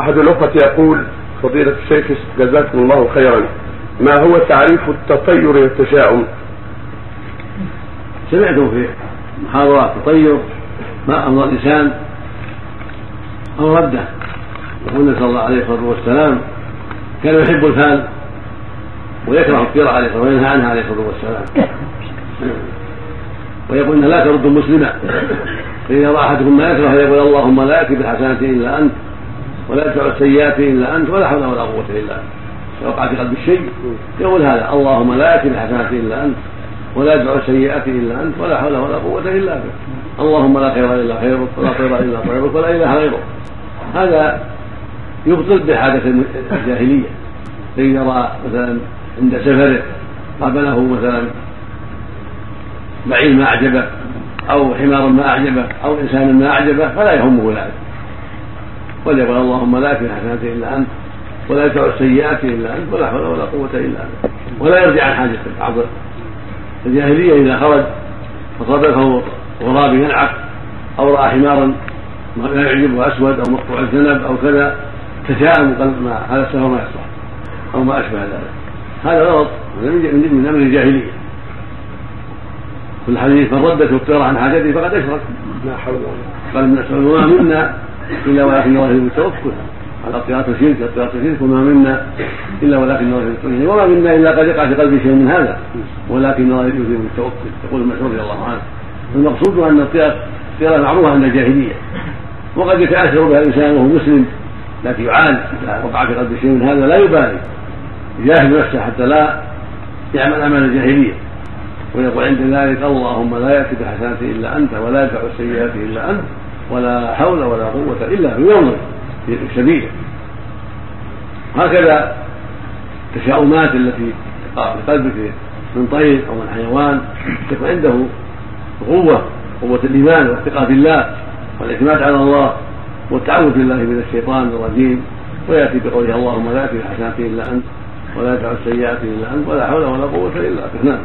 أحد الأخوة يقول فضيلة الشيخ جزاكم الله خيرا. ما هو تعريف التطير والتشاؤم؟ سمعتم في محاضرات التطير ما أمر الإنسان؟ أو رده. يقول صلى الله عليه الصلاة والسلام كان يحب الفال ويكره الطير عليه الصلاة وينهى عنها عليه الصلاة والسلام. ويقول لا ترد مسلما فإذا رأى أحدكم ما يكره يقول اللهم لا يأتي بالحسنات إلا أنت. ولا يدفع السيئات إلا أنت ولا حول ولا قوة إلا أنت. لو وقع في قلب الشيء يقول هذا اللهم لا ياتي بالحسنات إلا أنت ولا يدفع السيئات إلا أنت ولا حول ولا قوة إلا بك اللهم لا خير إلا خيرك ولا طير إلا طيرك ولا إله غيرك. هذا يبطل بحادث الجاهلية. فاذا راى مثلا عند سفره قابله مثلا بعير ما أعجبه أو حمار ما أعجبه أو إنسان ما أعجبه فلا يهمه ذلك. وليقول اللهم لا في الحسنات إلا أنت ولا يدفع السيئات إلا أنت ولا حول ولا قوة إلا أنت ولا يرجع عن حاجته بعض الجاهلية إذا خرج فصادفه غراب ينعق أو رأى حمارا لا يعجبه أسود أو مقطوع الذنب أو كذا تشاءم قال ما هذا السفر ما يصلح أو ما أشبه ذلك. هذا غلط من أمر الجاهلية. في الحديث من ردت الطير عن حاجته فقد أشرك. لا حول ولا قوة. قال ابن مسعود وما منا إلا ولكن يريد التوكل. على قراءة الشرك قراءة الشرك وما منا إلا ولكن يريد التوكل. وما منا إلا قد يقع في قلبه شيء من هذا. ولكن يريد التوكل. يقول مسعود رضي الله عنه. المقصود أن الطيرة معروفة عند الجاهلية. وقد يتأثر بها الإنسان وهو مسلم لكن يعاني إذا وقع في قلبه شيء من هذا لا يبالي. يجاهد نفسه حتى لا يعمل أعمال الجاهلية. ويقول عند ذلك اللهم لا يأتي بالحسنات إلا أنت ولا يدفع السيئات إلا أنت. ولا حول ولا قوة إلا بيوم سبيله هكذا التشاؤمات التي تقع في قلبك من طير أو من حيوان تكون عنده قوة قوة الإيمان والثقة بالله والاعتماد على الله والتعوذ بالله من الشيطان الرجيم. ويأتي بقوله اللهم لا يأتي الحسنات إلا أنت ولا يدع السيئات إلا أنت ولا حول ولا قوة إلا بك نعم.